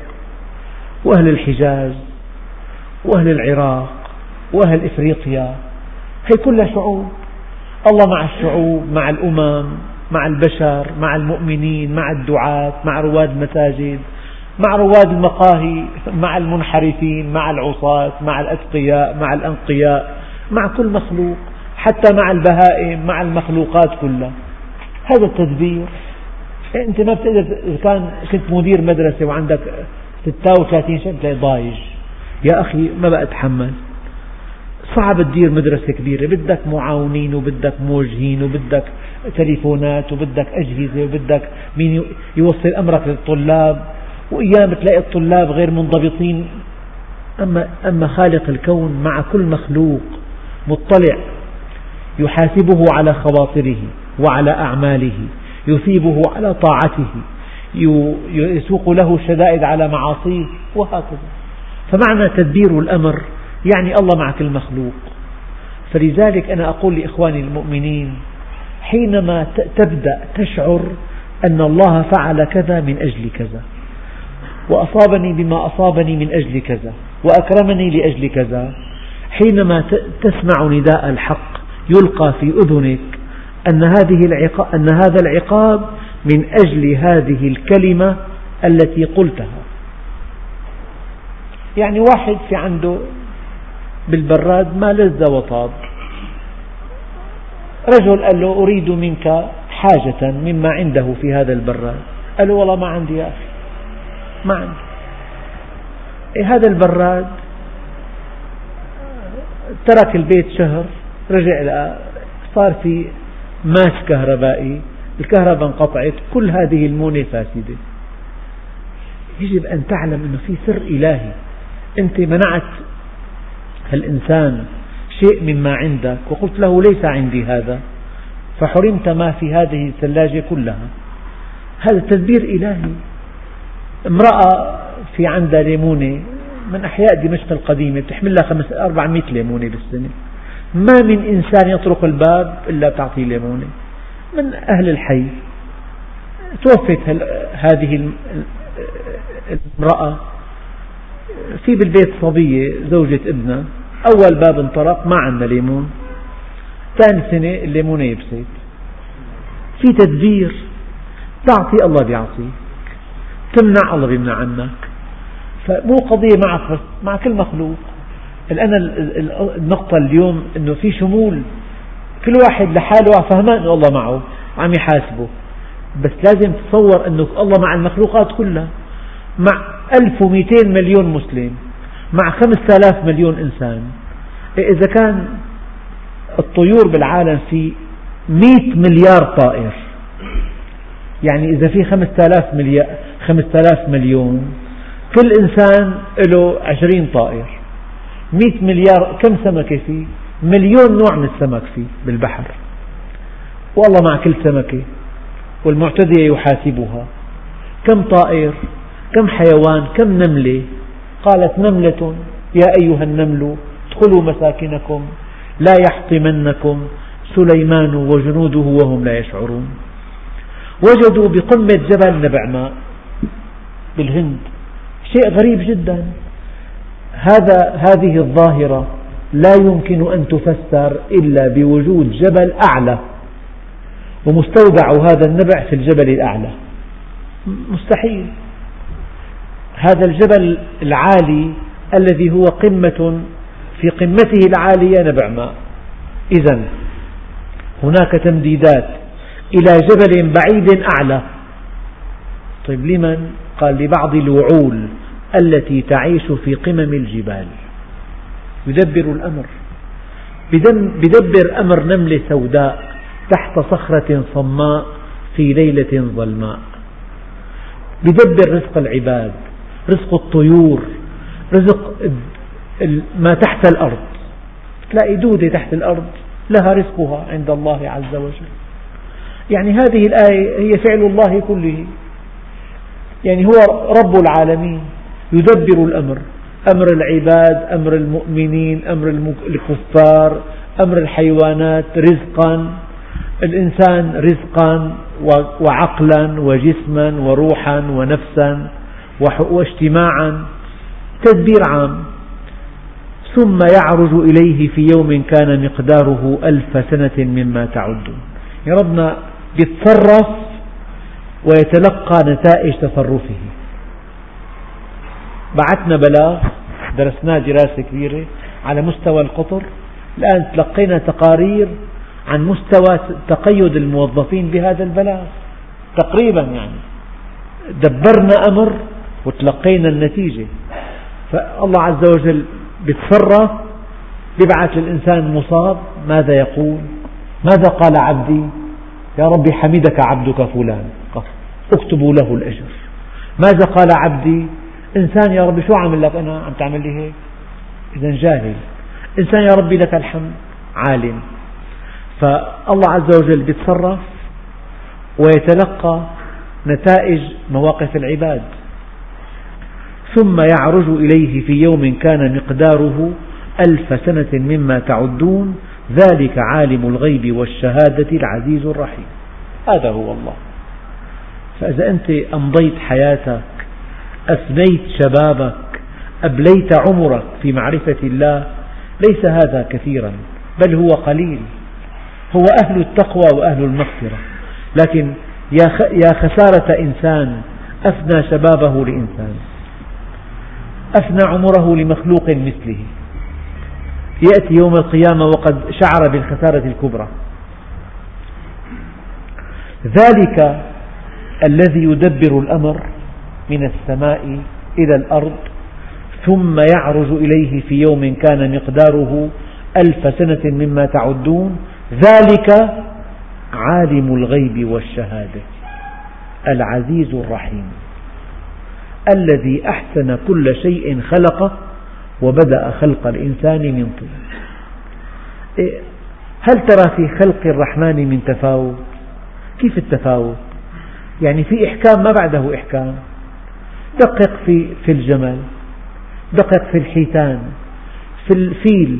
وأهل الحجاز وأهل العراق وأهل إفريقيا. هي كلها شعوب. الله مع الشعوب مع الأمم مع البشر مع المؤمنين مع الدعاة مع رواد المساجد مع رواد المقاهي مع المنحرفين مع العصاة مع الأتقياء مع الأنقياء مع كل مخلوق حتى مع البهائم مع المخلوقات كلها. هذا التدبير أنت ما بتقدر إذا كان كنت مدير مدرسة وعندك 36 شاب ضايج. يا أخي ما بقى أتحمل. صعب تدير مدرسة كبيرة. بدك معاونين وبدك موجهين وبدك تليفونات وبدك أجهزة وبدك مين يوصل أمرك للطلاب. وأيام تلاقي الطلاب غير منضبطين. أما, أما خالق الكون مع كل مخلوق مطلع يحاسبه على خواطره وعلى أعماله. يثيبه على طاعته يسوق له الشدائد على معاصيه وهكذا. فمعنى تدبير الأمر يعني الله مع كل مخلوق فلذلك أنا أقول لإخواني المؤمنين حينما تبدأ تشعر أن الله فعل كذا من أجل كذا وأصابني بما أصابني من أجل كذا وأكرمني لأجل كذا حينما تسمع نداء الحق يلقى في أذنك أن, هذه العقاب أن هذا العقاب من أجل هذه الكلمة التي قلتها. يعني واحد في عنده بالبراد ما لذ وطاب. رجل قال له أريد منك حاجة مما عنده في هذا البراد. قال له والله ما عندي يا أخي. ما عندي. إيه هذا البراد؟ ترك البيت شهر رجع صار في ماس كهربائي الكهرباء انقطعت كل هذه المونة فاسدة. يجب أن تعلم أنه في سر إلهي. أنت منعت الإنسان شيء مما عندك وقلت له ليس عندي هذا. فحرمت ما في هذه الثلاجة كلها. هذا تدبير إلهي. امرأة في عندها ليمونة من أحياء دمشق القديمة تحمل لها 400 ليمونة بالسنة. ما من إنسان يطرق الباب إلا تعطيه ليمونة من أهل الحي توفت هذه المرأة في بالبيت صبية زوجة ابنها أول باب انطرق ما عندنا ليمون. ثاني سنة الليمونة يبست في تدبير. تعطي الله بيعطيك. تمنع الله بيمنع عنك. فمو قضية معك مع كل مخلوق. الآن النقطة اليوم أنه في شمول. كل واحد لحاله فهمان أنه الله معه وعم يحاسبه. بس لازم تتصور أنه الله مع المخلوقات كلها. مع 1200 مليون مسلم مع 5000 مليون إنسان. إذا كان الطيور بالعالم في 100 مليار طائر يعني إذا في 5000 مليار 5000 مليون كل إنسان له 20 طائر. 100 مليار كم سمكة فيه مليون نوع من السمك فيه بالبحر. والله مع كل سمكة والمعتدية يحاسبها. كم طائر كم حيوان كم نملة؟ قالت نملة. يا أيها النمل ادخلوا مساكنكم لا يحطمنكم سليمان وجنوده وهم لا يشعرون. وجدوا بقمة جبل نبع ماء بالهند. شيء غريب جدا. هذا هذه الظاهرة لا يمكن أن تفسر إلا بوجود جبل أعلى ومستودع هذا النبع في الجبل الأعلى. مستحيل. هذا الجبل العالي الذي هو قمة في قمته العالية نبع ماء. إذا هناك تمديدات إلى جبل بعيد أعلى. طيب لمن؟ قال لبعض الوعول. التي تعيش في قمم الجبال. يدبر الأمر. بدبر أمر نملة سوداء تحت صخرة صماء في ليلة ظلماء. بدبر رزق العباد رزق الطيور رزق ما تحت الأرض. تلاقي دودة تحت الأرض لها رزقها عند الله عز وجل. يعني هذه الآية هي فعل الله كله. يعني هو رب العالمين. يدبر الأمر. أمر العباد أمر المؤمنين أمر الكفار أمر الحيوانات رزقا. الإنسان رزقا وعقلا وجسما وروحا ونفسا واجتماعا. تدبير عام. ثم يعرج إليه في يوم كان مقداره ألف سنة مما تعدون. يا ربنا يتصرف ويتلقى نتائج تصرفه. بعثنا بلاغ درسناه دراسة كبيرة على مستوى القطر. الآن تلقينا تقارير عن مستوى تقيد الموظفين بهذا البلاغ. تقريبا يعني دبرنا أمر وتلقينا النتيجة. فالله عز وجل يتصرف يبعث للإنسان مصاب ماذا يقول؟ ماذا قال عبدي؟ يا ربي حمدك عبدك فلان. اكتبوا له الأجر. ماذا قال عبدي؟ إنسان يا ربي شو عمل لك؟ أنا عم تعمل لي هيك. إذا جاهل. إنسان يا ربي لك الحمد. عالم. فالله عز وجل يتصرف ويتلقى نتائج مواقف العباد. ثم يعرج إليه في يوم كان مقداره ألف سنة مما تعدون. ذلك عالم الغيب والشهادة العزيز الرحيم. هذا هو الله. فإذا أنت أمضيت حياتك أفنيت شبابك أبليت عمرك في معرفة الله. ليس هذا كثيرا بل هو قليل. هو أهل التقوى وأهل المغفرة. لكن يا خسارة إنسان أفنى شبابه لإنسان. أفنى عمره لمخلوق مثله. يأتي يوم القيامة وقد شعر بالخسارة الكبرى. ذلك الذي يدبر الأمر من السماء إلى الأرض ثم يعرج إليه في يوم كان مقداره ألف سنة مما تعدون. ذلك عالم الغيب والشهادة العزيز الرحيم الذي أحسن كل شيء خلقه وبدأ خلق الإنسان من طين. إيه، هل ترى في خلق الرحمن من تفاوت؟ كيف التفاوت؟ يعني في إحكام ما بعده إحكام؟ دقق في, في الجمل دقق في الحيتان في الفيل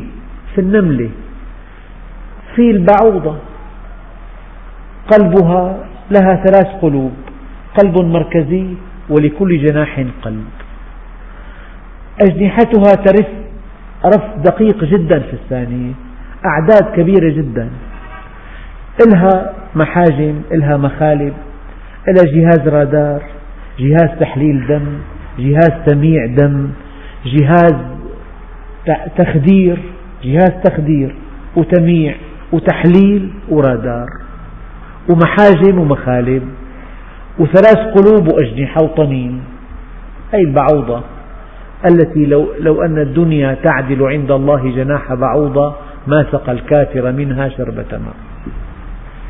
في النملة. في البعوضة قلبها لها ثلاث قلوب قلب مركزي ولكل جناح قلب. أجنحتها ترف رف دقيق جدا في الثانية أعداد كبيرة جدا. إلها محاجم إلها مخالب إلها جهاز رادار. جهاز تحليل دم جهاز تميع دم جهاز تخدير جهاز تخدير وتميع وتحليل ورادار ومحاجم ومخالب وثلاث قلوب وأجنحة وطنين. هذه البعوضة التي لو, لو أن الدنيا تعدل عند الله جناح بعوضة ما سقى الكافر منها شربة ماء.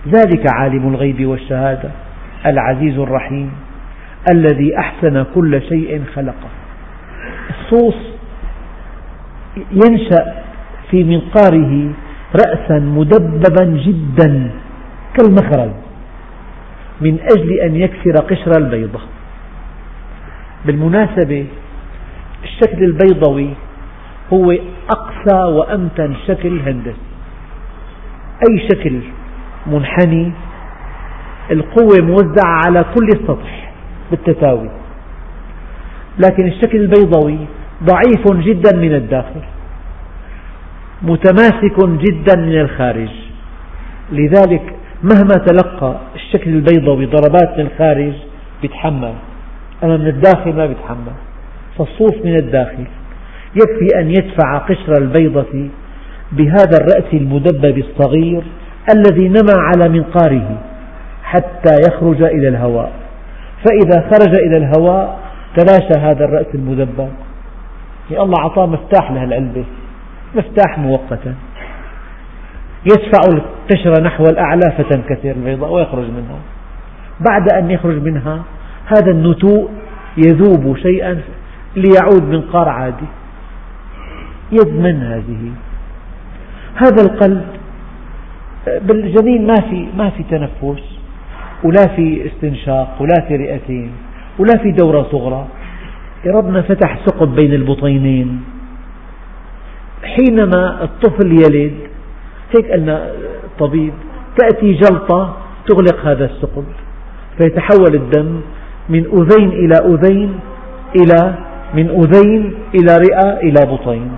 ذلك عالم الغيب والشهادة العزيز الرحيم. الذي أحسن كل شيء خلقه. الصوص ينشأ في منقاره رأسا مدببا جدا كالمخرج من أجل أن يكسر قشر البيضة. بالمناسبة الشكل البيضوي هو أقسى وأمتن شكل هندسي. أي شكل منحني القوة موزعة على كل السطح بالتساوي. لكن الشكل البيضوي ضعيف جدا من الداخل متماسك جدا من الخارج. لذلك مهما تلقى الشكل البيضوي ضربات من الخارج يتحمل أما من الداخل ما يتحمل فالصوف من الداخل يكفي أن يدفع قشر البيضة بهذا الرأس المدبب الصغير الذي نمى على منقاره حتى يخرج إلى الهواء. فإذا خرج إلى الهواء تلاشى هذا الرأس المدبب يعني الله أعطاه مفتاح لهالعلبة مفتاح مؤقتا. يدفع القشرة نحو الأعلى فتنكسر البيضاء ويخرج منها بعد أن يخرج منها هذا النتوء يذوب شيئا ليعود منقار عادي. يد من هذه؟ هذا القلب بالجنين ما في ما في تنفس. ولا في استنشاق ولا في رئتين ولا في دورة صغرى. ربنا فتح ثقب بين البطينين. حينما الطفل يلد هيك قالنا الطبيب تأتي جلطة تغلق هذا الثقب فيتحول الدم من أذين إلى أذين إلى من أذين إلى رئة إلى بطين.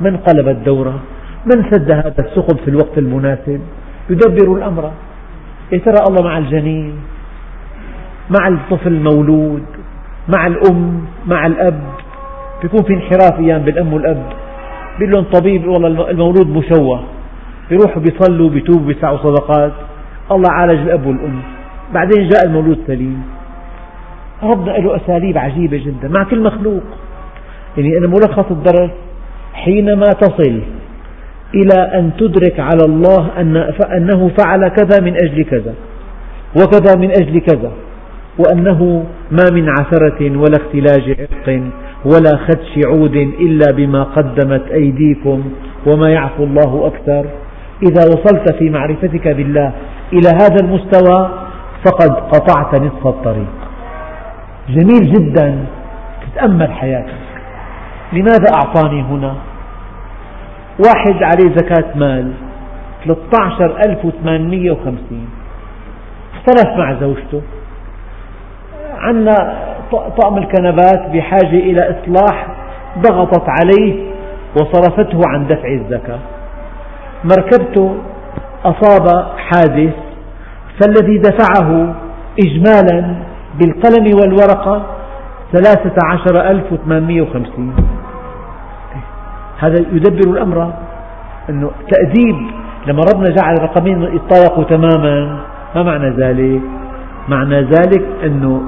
من قلب الدورة؟ من سد هذا الثقب في الوقت المناسب؟ يدبر الأمر. يا ترى الله مع الجنين مع الطفل المولود مع الأم مع الأب؟ بيكون في انحراف أيام بالأم والأب. بيقول لهم طبيب والله المولود مشوه. بيروحوا بيصلوا بيتوبوا بيدفعوا صدقات. الله عالج الأب والأم. بعدين جاء المولود سليم. ربنا له أساليب عجيبة جدا مع كل مخلوق. يعني أنا ملخص الدرس حينما تصل إلى أن تدرك على الله أن أنه فعل كذا من أجل كذا وكذا من أجل كذا وأنه ما من عثرة ولا اختلاج عرق ولا خدش عود إلا بما قدمت أيديكم وما يعفو الله أكثر. إذا وصلت في معرفتك بالله إلى هذا المستوى فقد قطعت نصف الطريق. جميل جدا تتأمل حياتك. لماذا أعطاني هنا؟ واحد عليه زكاة مال 13850 اختلف مع زوجته. عندنا طقم الكنبات بحاجة إلى إصلاح ضغطت عليه وصرفته عن دفع الزكاة. مركبته أصاب حادث فالذي دفعه إجمالا بالقلم والورقة 13850 هذا يدبر الأمر أنه تأديب لما ربنا جعل الرقمين يتطابقوا تماما. ما معنى ذلك؟ معنى ذلك أنه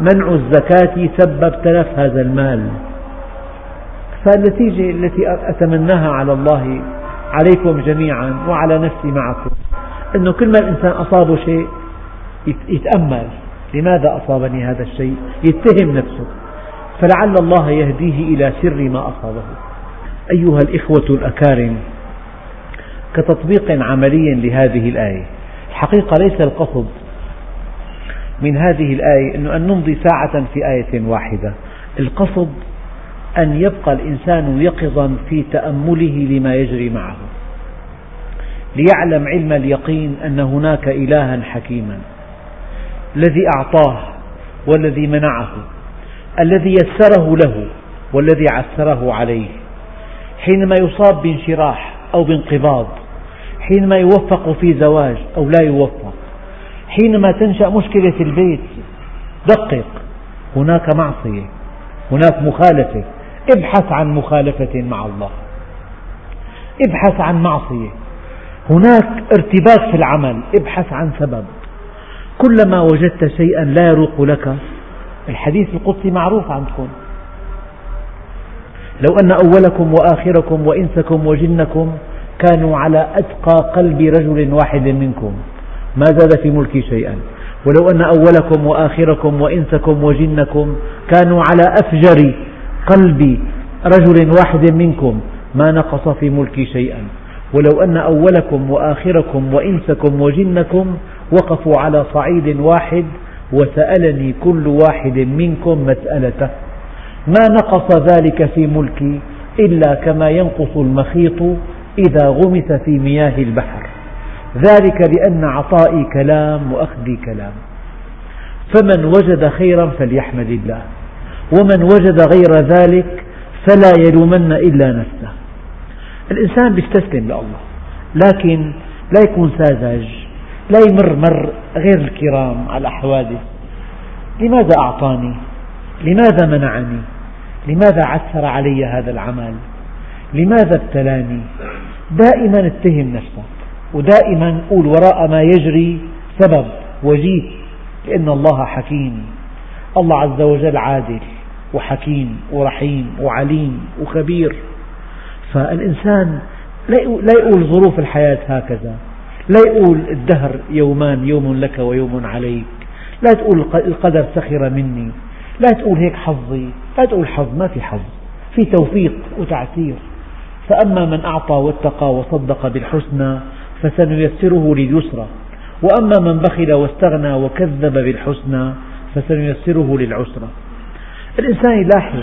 منع الزكاة سبب تلف هذا المال. فالنتيجة التي أتمناها على الله عليكم جميعا وعلى نفسي معكم أنه كل ما الإنسان أصابه شيء يتأمل. لماذا أصابني هذا الشيء؟ يتهم نفسه. فلعل الله يهديه إلى سر ما أصابه. أيها الإخوة الأكارم كتطبيق عملي لهذه الآية. الحقيقة ليس القصد من هذه الآية أن نمضي ساعة في آية واحدة. القصد أن يبقى الإنسان يقظا في تأمله لما يجري معه. ليعلم علم اليقين أن هناك إلها حكيما الذي أعطاه والذي منعه الذي يسره له والذي عسره عليه. حينما يصاب بانشراح أو بانقباض حينما يوفق في زواج أو لا يوفق حينما تنشأ مشكلة في البيت دقق. هناك معصية هناك مخالفة. ابحث عن مخالفة مع الله. ابحث عن معصية. هناك ارتباك في العمل. ابحث عن سبب. كلما وجدت شيئا لا يروق لك. الحديث القدسي معروف عندكم. لو أن أولكم وآخركم وإنسكم وجنكم كانوا على أتقى قلب رجل واحد منكم ما زاد في ملكي شيئا. ولو أن أولكم وآخركم وإنسكم وجنكم كانوا على أفجر قلب رجل واحد منكم ما نقص في ملكي شيئا. ولو أن أولكم وآخركم وإنسكم وجنكم وقفوا على صعيد واحد وسألني كل واحد منكم مسألته. ما نقص ذلك في ملكي إلا كما ينقص المخيط إذا غمس في مياه البحر. ذلك لأن عطائي كلام وأخذي كلام. فمن وجد خيرا فليحمد الله ومن وجد غير ذلك فلا يلومن إلا نفسه. الإنسان يستسلم لله لكن لا يكون ساذج لا يمر مر غير الكرام على الحوادث لماذا أعطاني؟ لماذا منعني؟ لماذا عسر علي هذا العمل؟ لماذا ابتلاني؟ دائما اتهم نفسك ودائما قول وراء ما يجري سبب وجيه لأن الله حكيم. الله عز وجل عادل وحكيم ورحيم وعليم وخبير. فالإنسان لا يقول ظروف الحياة هكذا. لا يقول الدهر يومان يوم لك ويوم عليك. لا تقول القدر سخر مني. لا تقول هيك حظي لا تقول حظ ما في حظ في توفيق وتعسير فأما من أعطى واتقى وصدق بالحسنى فسنيسره لليسرى وأما من بخل واستغنى وكذب بالحسنى فسنيسره للعسرى. الإنسان يلاحظ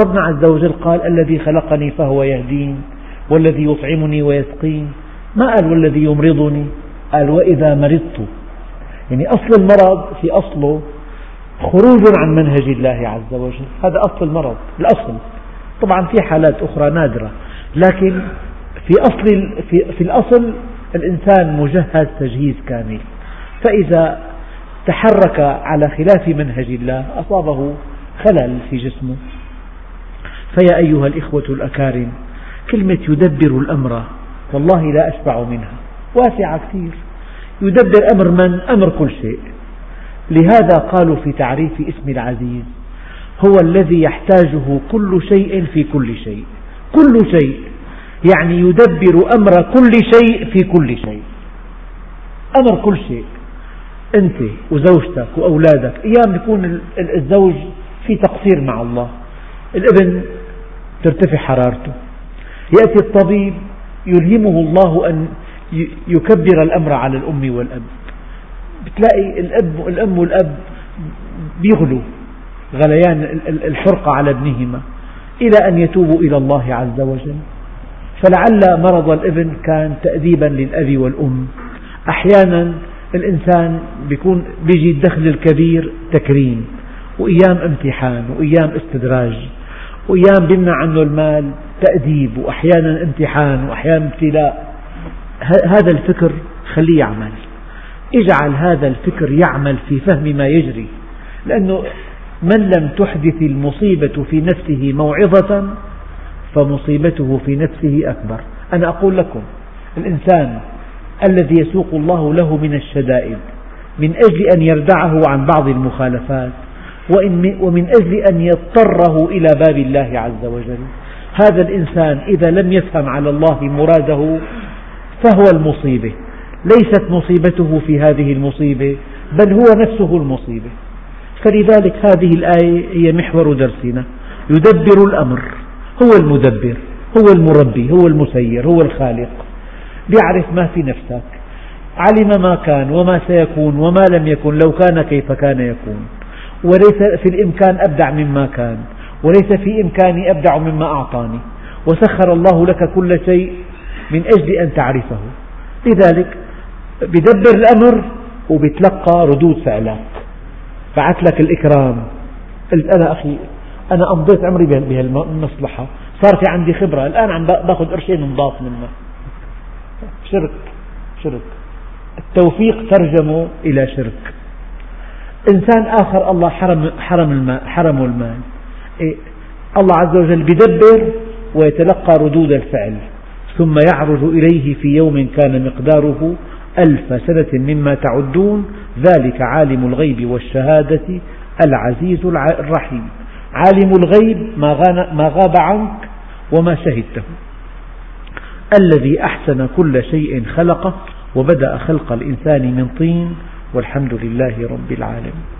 ربنا عز وجل قال الذي خلقني فهو يهدين والذي يطعمني ويسقين. ما قال والذي يمرضني قال وإذا مرضت. يعني أصل المرض في أصله خروج عن منهج الله عز وجل. هذا أصل المرض الأصل. طبعا في حالات أخرى نادرة لكن في أصل في, في الأصل الإنسان مجهز تجهيز كامل. فإذا تحرك على خلاف منهج الله أصابه خلل في جسمه. فيا أيها الإخوة الأكارم كلمة يدبر الأمر والله لا أشبع منها. واسعة كثير. يدبر أمر من؟ أمر كل شيء. لهذا قالوا في تعريف اسم العزيز هو الذي يحتاجه كل شيء في كل شيء كل شيء يعني يدبر أمر كل شيء في كل شيء. أمر كل شيء أنت وزوجتك وأولادك أيام يكون الزوج في تقصير مع الله الابن ترتفع حرارته يأتي الطبيب يلهمه الله أن يكبر الأمر على الأم والأب. بتلاقي الأب الأم والأب بيغلوا غليان الحرقة على ابنهما إلى أن يتوبوا إلى الله عز وجل. فلعل مرض الإبن كان تأديبا للأب والأم. أحيانا الإنسان بيكون بيجي الدخل الكبير تكريم وأيام امتحان وأيام استدراج وأيام بيمنع عنه المال تأديب وأحيانا امتحان وأحيانا ابتلاء. هذا الفكر خليه يعمل. اجعل هذا الفكر يعمل في فهم ما يجري. لأنه من لم تحدث المصيبة في نفسه موعظة فمصيبته في نفسه أكبر. أنا أقول لكم الإنسان الذي يسوق الله له من الشدائد من أجل أن يردعه عن بعض المخالفات ومن أجل أن يضطره إلى باب الله عز وجل. هذا الإنسان إذا لم يفهم على الله مراده فهو المصيبة. ليست مصيبته في هذه المصيبة بل هو نفسه المصيبة. فلذلك هذه الآية هي محور درسنا. يدبر الأمر. هو المدبر هو المربي هو المسير هو الخالق. يعرف ما في نفسك. علم ما كان وما سيكون وما لم يكن لو كان كيف كان يكون. وليس في الإمكان أبدع مما كان. وليس في إمكاني أبدع مما أعطاني. وسخر الله لك كل شيء من أجل أن تعرفه. لذلك بدبر الأمر وبتلقى ردود فعلك بعث لك الإكرام. قلت أنا أخي أنا أمضيت عمري بهالمصلحة. صار في عندي خبرة. الآن عم بأخذ قرشين نضاف منها. شرك شرك. التوفيق ترجمه إلى شرك. إنسان آخر الله حرم حرم المال حرمه المال. إيه؟ الله عز وجل بدبر ويتلقى ردود الفعل. ثم يعرج إليه في يوم كان مقداره ألف سنة مما تعدون ذلك عالم الغيب والشهادة العزيز الرحيم. عالم الغيب ما غاب عنك وما شهدته. الذي أحسن كل شيء خلقه وبدأ خلق الإنسان من طين والحمد لله رب العالمين.